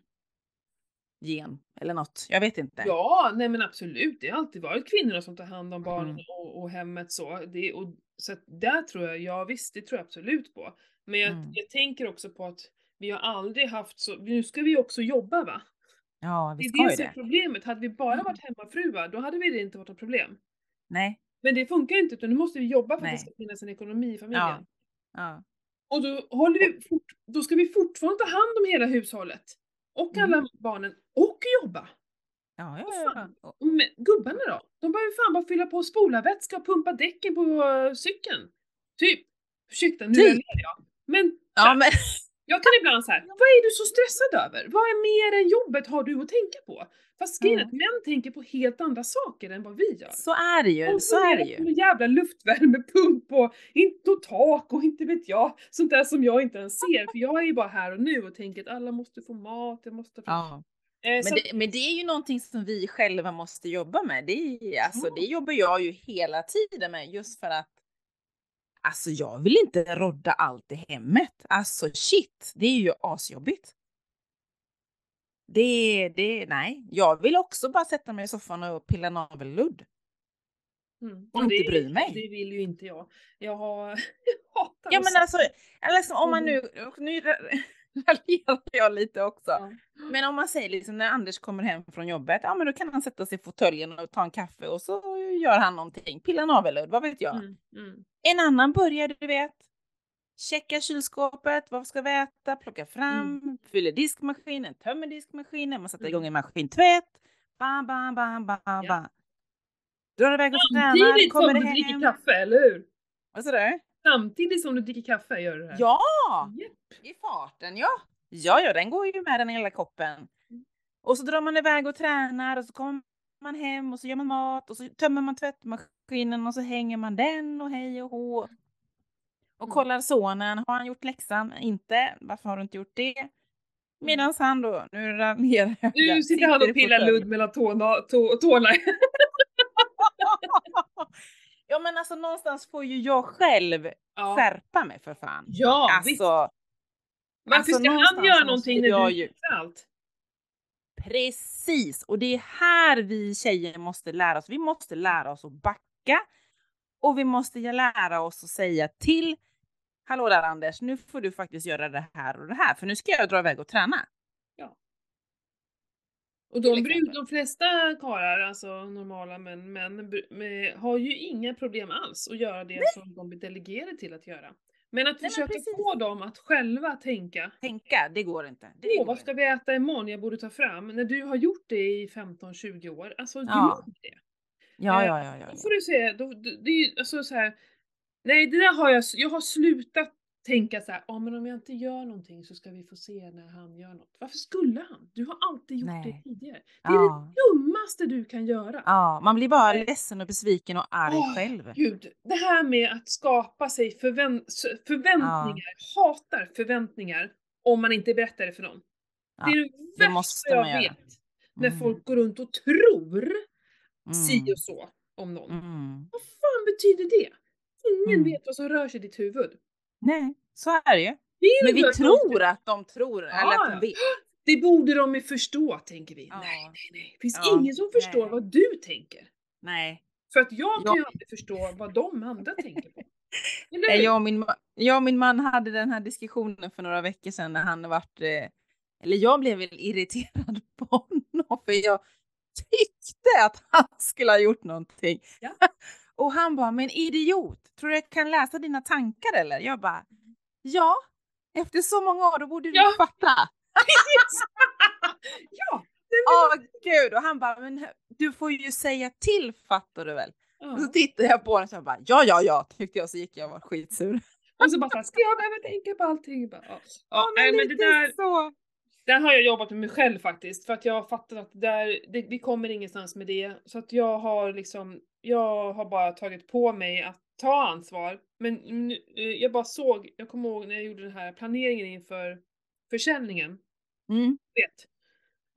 gen eller något. Jag vet inte.
Ja, nej men absolut. Det har alltid varit kvinnorna som tar hand om barnen
Mm.
och, och hemmet så. Det, och, så att där tror jag, ja visst, det tror jag absolut på. Men jag,
Mm.
jag tänker också på att vi har aldrig haft så, nu ska vi också jobba va?
Ja,
Det
vi
är
ska
det
ju
som är
det.
problemet. Hade vi bara
Mm.
varit hemmafruar, då hade vi det inte varit något problem.
Nej,
Men det funkar ju inte utan nu måste vi jobba för att
Nej.
det ska finnas en ekonomi i familjen.
Ja. Ja.
Och då, håller vi fort, då ska vi fortfarande ta hand om hela hushållet. Och
Mm.
alla barnen. Och jobba.
Ja, ja, ja, ja.
Med, gubbarna då? De behöver fan bara fylla på spolarvätska och pumpa däcken på uh, cykeln. Typ. Ursäkta, nu
Typ.
jag. Men
Ja, men
jag kan ibland säga, vad är du så stressad över? Vad är mer än jobbet har du att tänka på? Fast grejen
Ja.
att män tänker på helt andra saker än vad vi gör.
så är det ju.
De
Så är det ju.
någon jävla luftvärmepump och inte och tak och inte vet jag. Sånt där som jag inte ens ser. För jag är ju bara här och nu och tänker att alla måste få mat, jag måste få...
Ja.
Eh,
Men det, men det är ju någonting som vi själva måste jobba med. Det, är, alltså,
Ja.
det jobbar jag ju hela tiden med just för att Alltså jag vill inte rodda allt i hemmet. Alltså shit, det är ju asjobbigt. Det, det, nej. Jag vill också bara sätta mig i soffan och pilla navelludd.
Mm.
Och inte
det,
bry mig.
Det vill ju inte jag. Jag har... jag hatar
Ja men alltså, liksom, om man nu, nu raljerar jag lite också.
Ja.
Men om man säger liksom när Anders kommer hem från jobbet, ja men då kan han sätta sig i fåtöljen och ta en kaffe och så gör han någonting, pilla navelludd, vad vet jag.
Mm, mm.
En annan börjar du vet, checka kylskåpet, vad ska vi äta, plocka fram, fyller diskmaskinen, tömmer diskmaskinen, man sätter igång en maskintvätt, bam, bam, bam, bam,
Ja.
bam. Drar iväg och tränar,
Samtidigt
kommer
som
det
du dricker
hem.
kaffe, eller hur?
Vad sa du?
Samtidigt som du dricker kaffe gör du det här.
Ja!
Japp.
I farten, ja. Ja, ja, den går ju med den hela koppen. Och så drar man iväg och tränar och så kommer man hem och så gör man mat och så tömmer man tvättmaskinen och så hänger man den och hej och hå. Och
Mm.
kollar sonen, har han gjort läxan? Inte, varför har du inte gjort det? Medan han då, nu raljerar jag.
Nu sitter han och pillar ludd mellan tårna, tå, tårna.
ja men alltså någonstans får ju jag själv
Ja,
skärpa mig för fan.
ja visst.
Alltså,
Varför
alltså,
ska han göra någonting när du
ju-
allt?
Precis, och det är här vi tjejer måste lära oss. Vi måste lära oss att backa och vi måste lära oss att säga till. Hallå där Anders, nu får du faktiskt göra det här och det här för nu ska jag dra iväg och träna.
Och de, bruk, de flesta karlar, alltså normala män, män har ju inga problem alls att göra det som de blir delegerade till att göra. Men att
men
försöka
precis.
få dem att själva tänka
Tänka, det går inte. Det
Åh, vad ska vi äta imorgon? Jag borde ta fram. När du har gjort det i 15-20 år, alltså
Ja.
gör det.
Ja,
Eh,
ja, ja, ja.
Då får du se, då, det, det är ju alltså så här. Nej, det där har jag, jag har slutat tänka så här, ja men om jag inte gör någonting så ska vi få se när han gör något. Varför skulle han? Du har alltid gjort det
Nej.
tidigare. Det är
Ja.
det dummaste du kan göra.
Ja, man blir bara ledsen och besviken och arg
Åh,
själv.
Gud, det här med att skapa sig förvänt förväntningar, hatar förväntningar om man inte berättar det för någon.
Ja,
det är det
det
värsta
måste
jag vet. När
Mm,
folk går runt och tror si
mm,
och så om någon.
mm.
Vad fan betyder det? Ingen
Mm.
vet vad som rör sig i ditt huvud.
Nej, så är det ju. Men vi
de
tror
ska-
att de tror,
Ja,
eller att de vet.
Det borde de ju förstå, tänker vi.
Ja.
Nej, nej, nej. Det finns
Ja,
ingen som förstår
nej.
vad du tänker.
Nej.
För att jag kan ju aldrig förstå vad de andra tänker på. Eller?
Jag och, min, jag och min man hade den här diskussionen för några veckor sedan när han varit, eh, eller jag blev väl irriterad på honom för jag tyckte att han skulle ha gjort någonting.
Ja.
och han bara, men idiot, tror du jag kan läsa dina tankar eller? Jag bara, ja, efter så många år då borde du
Ja.
fatta.
Ja!
Åh gud, och han bara, men du får ju säga till fattar du väl?
ja.
Och så tittade jag på honom och bara, ja, ja, ja, tyckte jag så gick jag och var skitsur.
Och så bara ska jag behöva tänka på allting? Bara, ja. Ja,
men
nej, men det där,
så.
Där har jag jobbat med mig själv faktiskt. För att jag har fattat att där, det, vi kommer ingenstans med det. Så att jag har liksom, jag har bara tagit på mig att ta ansvar. Men nu, eh, jag bara såg, jag kommer ihåg när jag gjorde den här planeringen inför försäljningen.
Mm.
Vet,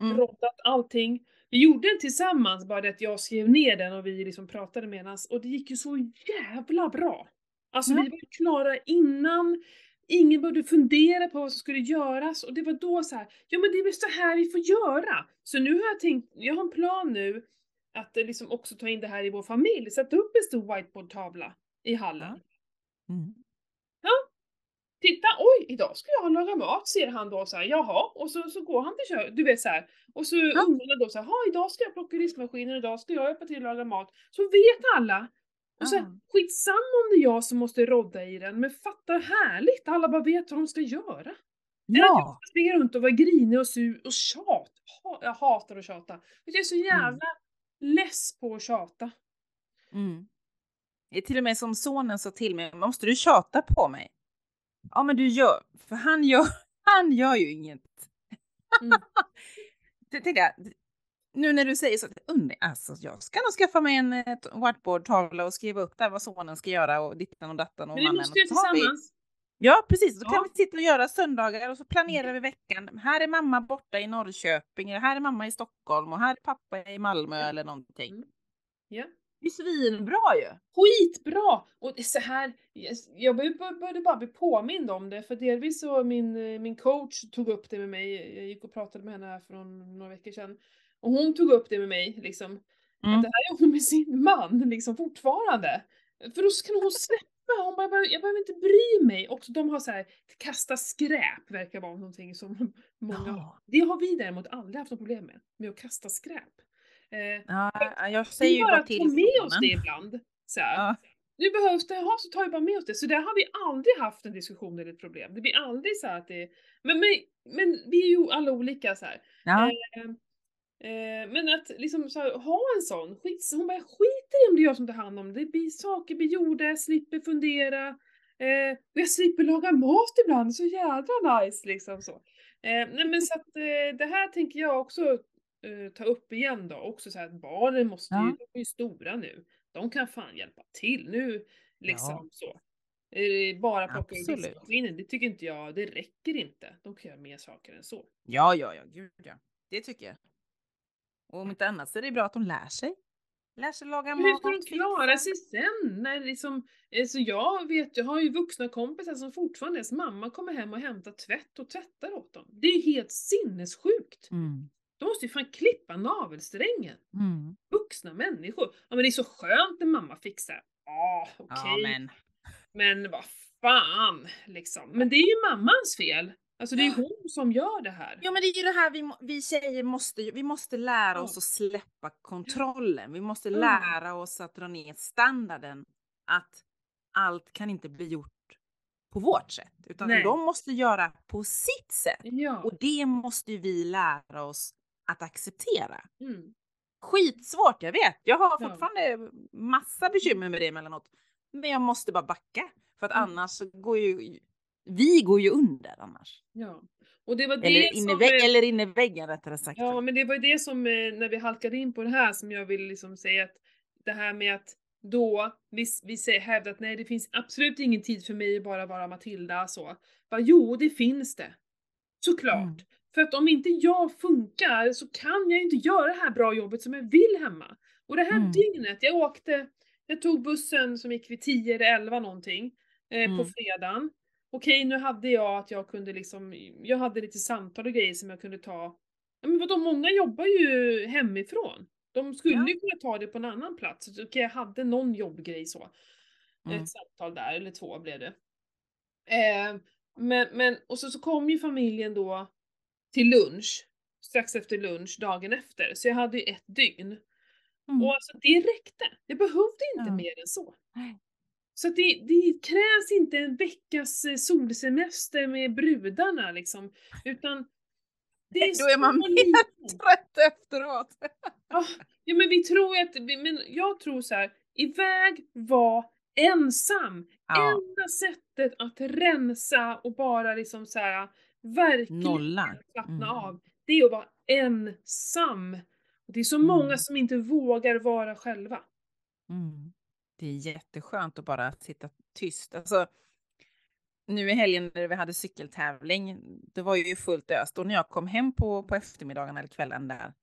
Mm.
roddat allting. Vi gjorde den tillsammans, bara det att jag skrev ner den och vi liksom pratade medans och det gick ju så jävla bra. Alltså
Ja.
vi var klara innan, ingen behövde fundera på vad som skulle göras och det var då så här, ja men det är väl så här vi får göra. Så nu har jag tänkt, jag har en plan nu att eh, liksom också ta in det här i vår familj, sätta upp en stor whiteboardtavla i hallen.
Mm.
Titta, oj, idag ska jag laga mat, ser han då så här, jaha, och så, så går han till köket, du vet så här. Och så ungarna då så här, idag ska jag plocka i diskmaskinen, idag ska jag hjälpa till att laga mat. Så vet alla, Och så
Ja.
skitsamma om det är jag som måste rodda i den, men fatta härligt, alla bara vet vad de ska göra. Än att jag
Ja.
ska springa runt och vara grinig och sur och tjat. Jag hatar att tjata. Jag är så jävla less på att tjata.
Mm. Det är till och med som sonen sa till mig, måste du tjata på mig? Ja, men du gör, för han gör, han gör ju inget.
Mm.
Det jag, nu när du säger så, undrar alltså jag ska nog skaffa mig en eh, whiteboardtavla och skriva upp där vad sonen ska göra och dittan och dattan och
Men
mannen.
måste
vi-
tillsammans.
Ja, precis. Då
Ja.
kan vi sitta och göra söndagar och så planerar vi veckan. Här är mamma borta i Norrköping, eller här är mamma i Stockholm och här är pappa i Malmö
Ja.
eller någonting.
Mm. Ja.
Det är svinbra ju!
Skitbra! Och det så här, jag bör- bör- började bara bli påmind om det, för delvis så min, eh, min coach tog upp det med mig, jag gick och pratade med henne här för några veckor sedan. Och hon tog upp det med mig, liksom.
Mm.
Att det här är hon med sin man, liksom fortfarande. För då kan hon släppa, hon bara, jag behöver, jag behöver inte bry mig. Och de har så här, kasta skräp verkar vara någonting som många.
Ja.
Det har vi däremot aldrig haft något problem med, med att kasta skräp. Eh,
Ja, jag
vi
säger ju
bara
bara
ta
till
med oss det ibland. Så.
Ja.
Nu behövs det, jaha så tar vi bara med oss det. Så där har vi aldrig haft en diskussion eller ett problem. Det blir aldrig så här att det men, men, men vi är ju alla olika så här.
Ja.
Eh, men att liksom så här, ha en sån, skit, hon bara skiter i om det är jag som tar hand om det, det blir saker blir gjorda, jag slipper fundera. Eh, och jag slipper laga mat ibland, så jädra nice liksom så. Eh, nej men så att eh, det här tänker jag också eh, ta upp igen då, också så här att barnen måste ju,
Ja.
de är ju stora nu. De kan fan hjälpa till nu, liksom
Ja.
så. Eh, bara plocka
Absolut.
diskmaskinen, det tycker inte jag, det räcker inte. De kan göra mer saker än så.
ja, ja, ja, gud ja. Det tycker jag. Och om inte annat så är det bra att de lär sig. Lär sig laga
Men hur
mat.
ska de klara sig sen? När liksom, eh, så jag vet, jag har ju vuxna kompisar som fortfarande, deras mamma kommer hem och hämtar tvätt och tvättar åt dem. Det är ju helt sinnessjukt.
Mm.
De måste ju fan klippa navelsträngen.
Mm.
Vuxna människor. Ja men det är så skönt när mamma fixar. Ja, okej.
Ja, men.
Men vad fan, liksom. Men det är ju mammans fel. Alltså det är ju hon som gör det här.
Ja, men det är ju det här vi, vi tjejer måste, vi måste lära oss att släppa kontrollen. Vi måste lära oss att dra ner standarden. Att allt kan inte bli gjort på vårt sätt, utan
Nej.
de måste göra på sitt sätt.
Ja.
Och det måste vi lära oss att acceptera.
Mm.
Skitsvårt, jag vet. Jag har
Ja.
fortfarande massa bekymmer med det emellanåt. Men jag måste bara backa. För att
Mm.
annars så går ju vi går ju under annars.
ja. Och det var det
Eller in, i
som...
vä-
eh,
eller in i väggen rättare sagt.
Ja, men det var ju det som, eh, när vi halkade in på det här, som jag vill liksom säga att det här med att då, vi, vi säger, hävdar att nej det finns absolut ingen tid för mig att bara vara Matilda så. Bara, jo, det finns det. Såklart.
Mm.
För att om inte jag funkar så kan jag ju inte göra det här bra jobbet som jag vill hemma. Och det här
Mm.
dygnet, jag åkte, jag tog bussen som gick vid 10 eller 11 någonting eh, på
Mm.
fredagen. Okej, nu hade jag att jag kunde liksom, jag hade lite samtal och grejer som jag kunde ta. Ja, men vadå, många jobbar ju hemifrån. De skulle
Ja.
ju kunna ta det på en annan plats. Så, Okej, jag hade någon jobbgrej så.
Mm.
Ett samtal där, eller två blev det. Eh, men, men, och så, så kom ju familjen då till lunch, strax efter lunch dagen efter. Så jag hade ju ett dygn.
Mm.
Och alltså det räckte. Jag behövde inte
Ja.
mer än så.
Nej.
Så att det, det krävs inte en veckas eh, solsemester med brudarna liksom. Utan det är
Då är man mer trött efteråt.
Ja, ja men vi tror att, men jag tror så här, iväg, var ensam.
Ja,
Enda sättet att rensa och bara liksom så här verkligen
nolla.
slappna
Mm.
av, det är att vara ensam. Och det är så många
Mm.
som inte vågar vara själva.
Mm. Det är jätteskönt att bara sitta tyst. Alltså, nu i helgen när vi hade cykeltävling, det var ju fullt öst och när jag kom hem på, på eftermiddagen eller kvällen där,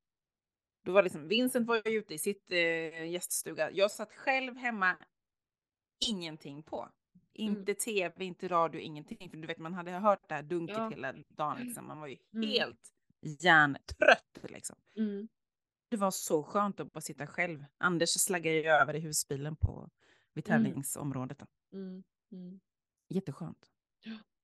då var liksom, Vincent var ju ute i sitt eh, gäststuga. Jag satt själv hemma, ingenting på. Inte tv, inte radio, ingenting. För du vet, man hade hört det här dunket
Ja.
hela dagen. Liksom. Man var ju
Mm.
helt hjärntrött. Liksom.
Mm.
Det var så skönt att bara sitta själv. Anders slaggade ju över i husbilen på, vid
Mm.
tävlingsområdet.
Mm. Mm.
Jätteskönt.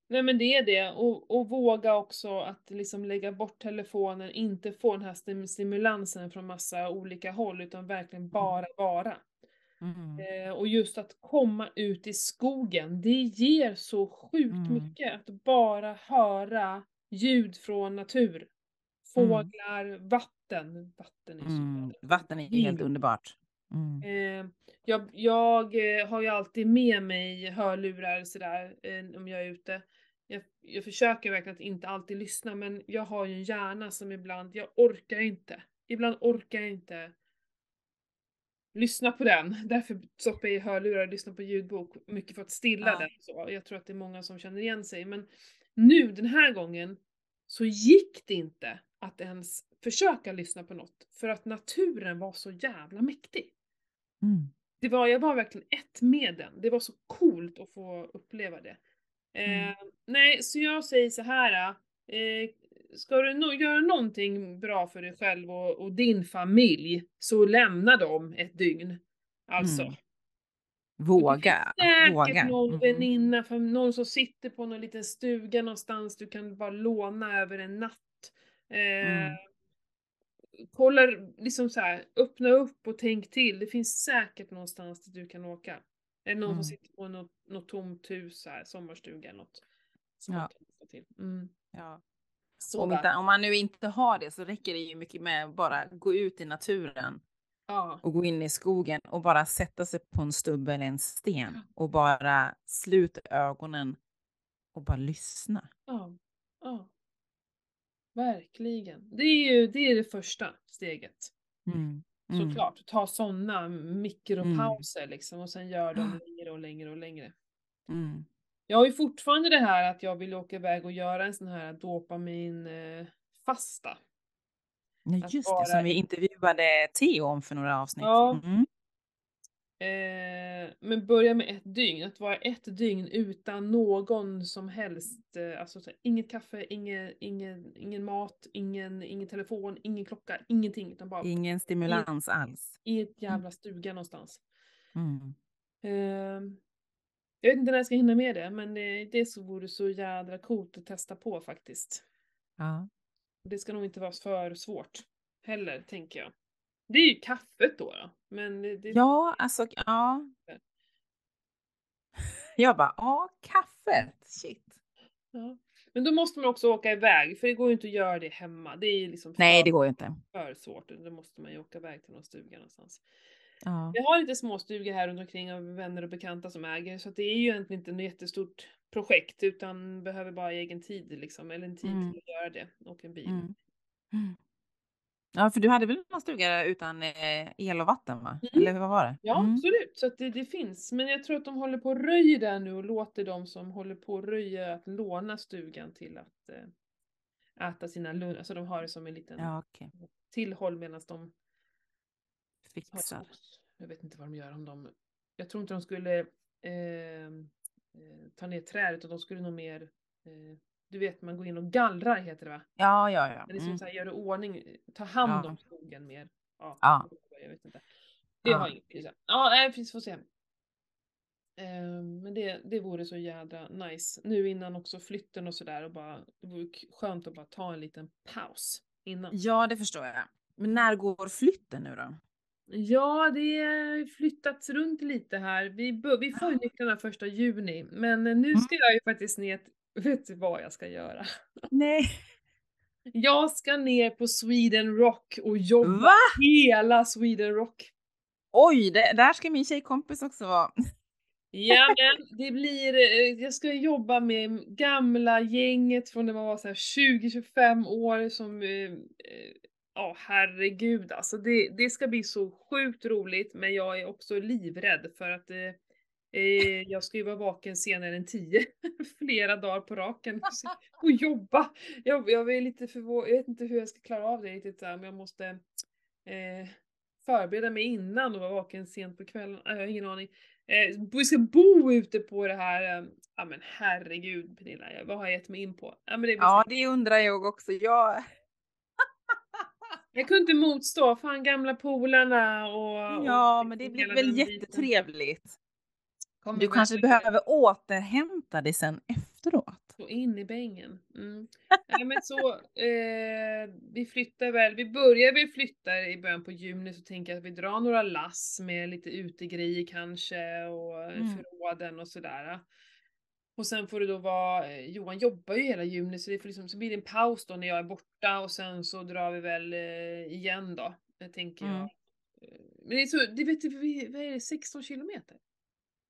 Nej men det är det, och, och våga också att liksom lägga bort telefonen, inte få den här stim- stimulansen från massa olika håll, utan verkligen bara vara.
Mm.
Eh, och just att komma ut i skogen, det ger så sjukt
Mm.
mycket att bara höra ljud från natur. Fåglar, vatten. Vatten är så
Mm. Vatten är helt underbart. Mm.
Eh, jag jag eh, har ju alltid med mig hörlurar sådär eh, om jag är ute. Jag, jag försöker verkligen att inte alltid lyssna men jag har ju en hjärna som ibland, jag orkar inte. Ibland orkar jag inte lyssna på den. Därför stoppar jag i hörlurar och lyssnar på ljudbok. Mycket för att stilla
Ja.
den. Så. Jag tror att det är många som känner igen sig. Men nu den här gången så gick det inte att ens försöka lyssna på något. För att naturen var så jävla mäktig.
Mm.
Det var, jag var verkligen ett med den. Det var så coolt att få uppleva det. Eh,
Mm.
Nej, så jag säger så här. Eh, ska du no göra någonting bra för dig själv och, och din familj, så lämna dem ett dygn. Alltså.
Mm. Våga.
Det finns
Att våga.
säkert någon
Mm.
väninna, för någon som sitter på någon liten stuga någonstans du kan bara låna över en natt. Eh,
Mm.
Kolla, liksom så här, öppna upp och tänk till. Det finns säkert någonstans dit du kan åka. Eller någon
Mm.
som sitter på något, något tomt hus, här, sommarstuga eller något. Som
Ja.
till. Mm.
Ja. Om, inte, om man nu inte har det så räcker det ju mycket med att bara gå ut i naturen
Ja.
och gå in i skogen och bara sätta sig på en stubbe eller en sten och bara sluta ögonen och bara lyssna.
Ja. ja. Verkligen. Det är ju det, är det första steget.
Mm. Mm.
Såklart. Ta sådana mikropauser liksom och sen gör dem
Ja.
längre och längre och längre.
Mm.
Jag har ju fortfarande det här att jag vill åka iväg och göra en sån här dopamin Att
just det, som vi intervjuade Theo om för några avsnitt.
Ja.
Mm.
Eh, men börja med ett dygn, att vara ett dygn utan någon som helst, eh, alltså så här, inget kaffe, ingen, ingen, ingen mat, ingen, ingen telefon, ingen klocka, ingenting. Utan bara
Ingen stimulans alls.
i ett jävla stuga någonstans.
Mm.
Eh, jag vet inte när jag ska hinna med det, men eh, det så vore så jädra coolt att testa på faktiskt.
Ja.
Det ska nog inte vara för svårt heller, tänker jag. Det är ju kaffet då, då. men det, det
ja, alltså ja. Jag bara, ja, kaffet, shit.
Ja. Men då måste man också åka iväg, för det går ju inte att göra det hemma. Det är ju liksom
Nej,
för,
det går ju inte.
för svårt. Då måste man ju åka iväg till någon stuga någonstans.
Ja.
Jag har lite småstugor här runt omkring av vänner och bekanta som äger, så att det är ju egentligen inte ett jättestort projekt, utan behöver bara egen tid liksom, eller en tid
Mm.
till att göra det, och en bil.
Mm. Mm. Ja, för du hade väl någon stuga utan eh, el och vatten, va?
Mm.
Eller vad var det?
Ja,
Mm.
absolut. Så att det, det finns. Men jag tror att de håller på och röjer där nu och låter de som håller på och röjer att låna stugan till att eh, äta sina luncher. Alltså de har det som en liten
Ja, okej.
tillhåll medan de
Fixar.
Jag vet inte vad de gör om de... Jag tror inte de skulle eh, eh, ta ner träd utan de skulle nog mer... Eh, du vet, man går in och gallrar heter det va?
Ja, ja, ja. Mm.
så här, gör i ordning, ta hand
Ja.
om skogen mer. Ja,
Ja.
jag vet inte. Det
Ja.
har betydelse. Ja, nej, precis, får se. Eh, men det, det vore så jädra nice. Nu innan också flytten och sådär och bara, det vore skönt att bara ta en liten paus innan.
ja, det förstår jag. Men när går flytten nu då?
Ja, det har flyttats runt lite här. Vi, vi får nycklarna första juni, men eh, nu
Mm.
ska jag ju faktiskt ner, vet du vad jag ska göra?
Nej.
Jag ska ner på Sweden Rock och jobba
Va?
hela Sweden Rock.
Oj, det, där ska min tjejkompis också vara.
Ja men det blir, eh, jag ska jobba med gamla gänget från när man var så här 20-25 år som, ja herregud alltså det, det ska bli så sjukt roligt men jag är också livrädd för att eh, eh, jag ska ju vara vaken senare än 10 flera dagar på raken och jobba. Jag, jag är lite förvånad, jag vet inte hur jag ska klara av det riktigt där men jag måste eh, förbereda mig innan och vara vaken sent på kvällen. Jag har ingen aning. Eh, vi ska bo ute på det här, eh, ja men herregud Pernilla, vad har jag gett mig in på? Ja, men det
Ja, det undrar jag också. Jag...
Jag kunde inte motstå, fan gamla polarna och...
Ja,
och
men det
liksom
blir
hela
väl jättetrevligt.
Kommer
Du kanske behöver återhämta dig sen efteråt.
Så in i bängen. Mm. Nej men så, eh, vi flyttar väl, vi börjar väl flytta i början på juni så tänker jag att vi drar några lass med lite utegrejer kanske och
Mm.
förråden och sådär. Och sen får det då vara, eh, Johan jobbar ju hela juni så det får liksom, så blir det en paus då när jag är borta och sen så drar vi väl eh, igen då, eh, tänker
Mm.
jag. Men det är så, det vet vad är det, 16 kilometer?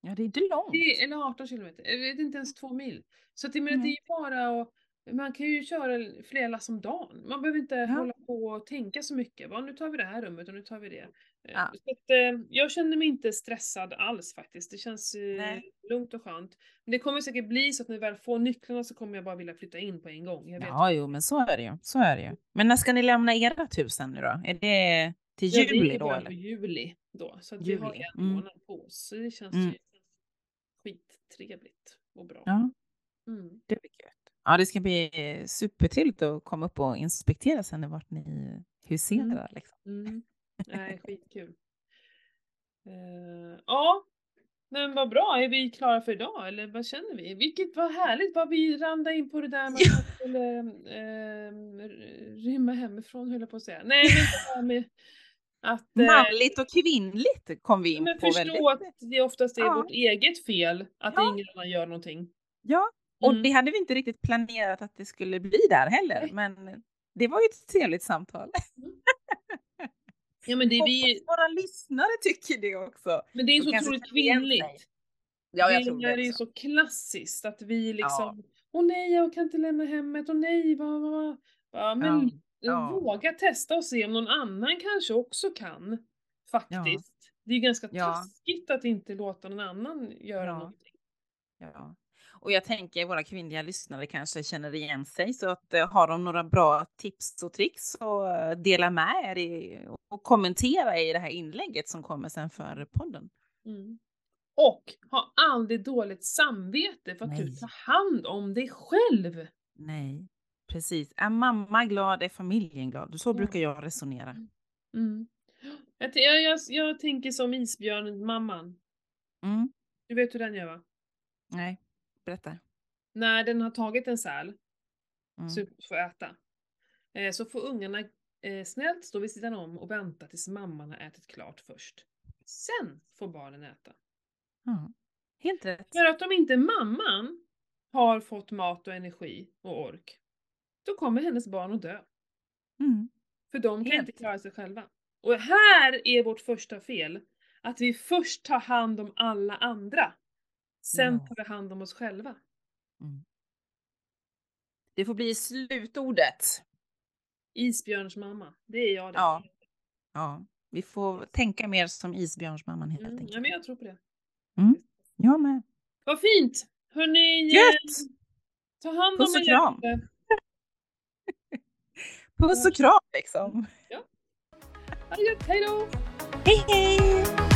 Ja, det är inte långt.
Det är, eller 18 kilometer, jag vet inte ens två mil. Så att jag menar, det är ju bara att, man kan ju köra flera lass om dagen. Man behöver inte
Ja.
hålla på och tänka så mycket. Bara, nu tar vi det här rummet och nu tar vi det. Eh,
Ja.
Så att, eh, jag känner mig inte stressad alls faktiskt. Det känns eh,
Nej.
lugnt och skönt. Men det kommer säkert bli så att när vi väl får nycklarna så kommer jag bara vilja flytta in på en gång. Jag vet.
Ja, jo, men så är det ju. Så är det ju. Men när ska ni lämna ert hus sen nu då? Är det till
Ja,
juli då eller?
juli då. Så att vi har
Juli,
en
mm.
månad på oss. Så det känns
Mm.
ju skittrevligt och bra.
Ja,
Mm.
det blir gött. Ja, det ska bli supertrevligt att komma upp och inspektera sen vart ni huserar. Liksom.
Mm. Nej, skitkul. Eh, ja, men vad bra. Är vi klara för idag eller vad känner vi? Vilket var härligt vad vi ramlade in på det där med att man skulle eh, rymma hemifrån höll jag på att säga. Nej, men med att eh,
Manligt och kvinnligt kom vi in
men
på
förstå
väldigt.
att det oftast är
Ja.
vårt eget fel att
Ja.
ingen annan gör någonting.
Ja, och
Mm.
det hade vi inte riktigt planerat att det skulle bli där heller. Men det var ju ett trevligt samtal.
Ja men det är vi,
våra lyssnare tycker det också.
men det är så otroligt kvinnligt.
Ja, jag
det
tror
är
det
ju
också.
så klassiskt att vi
Ja.
liksom, åh nej jag kan inte lämna hemmet, åh nej vad, vad, vad. Ja, men
Ja.
våga testa och se om någon annan kanske också kan. Faktiskt. Det är ganska
Ja.
taskigt att inte låta någon annan göra
Ja.
någonting.
Ja. Och jag tänker våra kvinnliga lyssnare kanske känner igen sig så att eh, har de några bra tips och tricks så eh, dela med er i, och kommentera i det här inlägget som kommer sen för podden.
Mm. Och ha aldrig dåligt samvete för att du
Nej.
tar hand om dig själv.
Nej, precis. Är mamma glad är familjen glad. Så brukar jag resonera.
Mm. Jag, t- jag, jag, jag tänker som isbjörnen, mamman.
Mm.
Du vet hur den gör va?
Nej, berätta.
När den har tagit en säl
Mm.
så får äta. Eh, så får ungarna eh, snällt stå vid sidan om och vänta tills mamman har ätit klart först. Sen får barnen äta.
Ja. Helt rätt.
För att om inte mamman har fått mat och energi och ork, då kommer hennes barn att dö.
Mm.
För de kan
Helt.
inte klara sig själva. Och här är vårt första fel. Att vi först tar hand om alla andra. Sen
Ja.
tar vi hand om oss själva.
Mm. Det får bli slutordet.
Isbjörns mamma, det är jag det.
Ja. Ja, vi får tänka mer som isbjörnsmamman helt
Mm,
enkelt.
ja, men jag tror på det.
Mm. Jag med.
Vad fint! Hörni,
Gött!
ta hand
Puss
om
och
er
kram.
jätte.
Puss och kram liksom.
Ha det gött, hejdå!
Hej hej!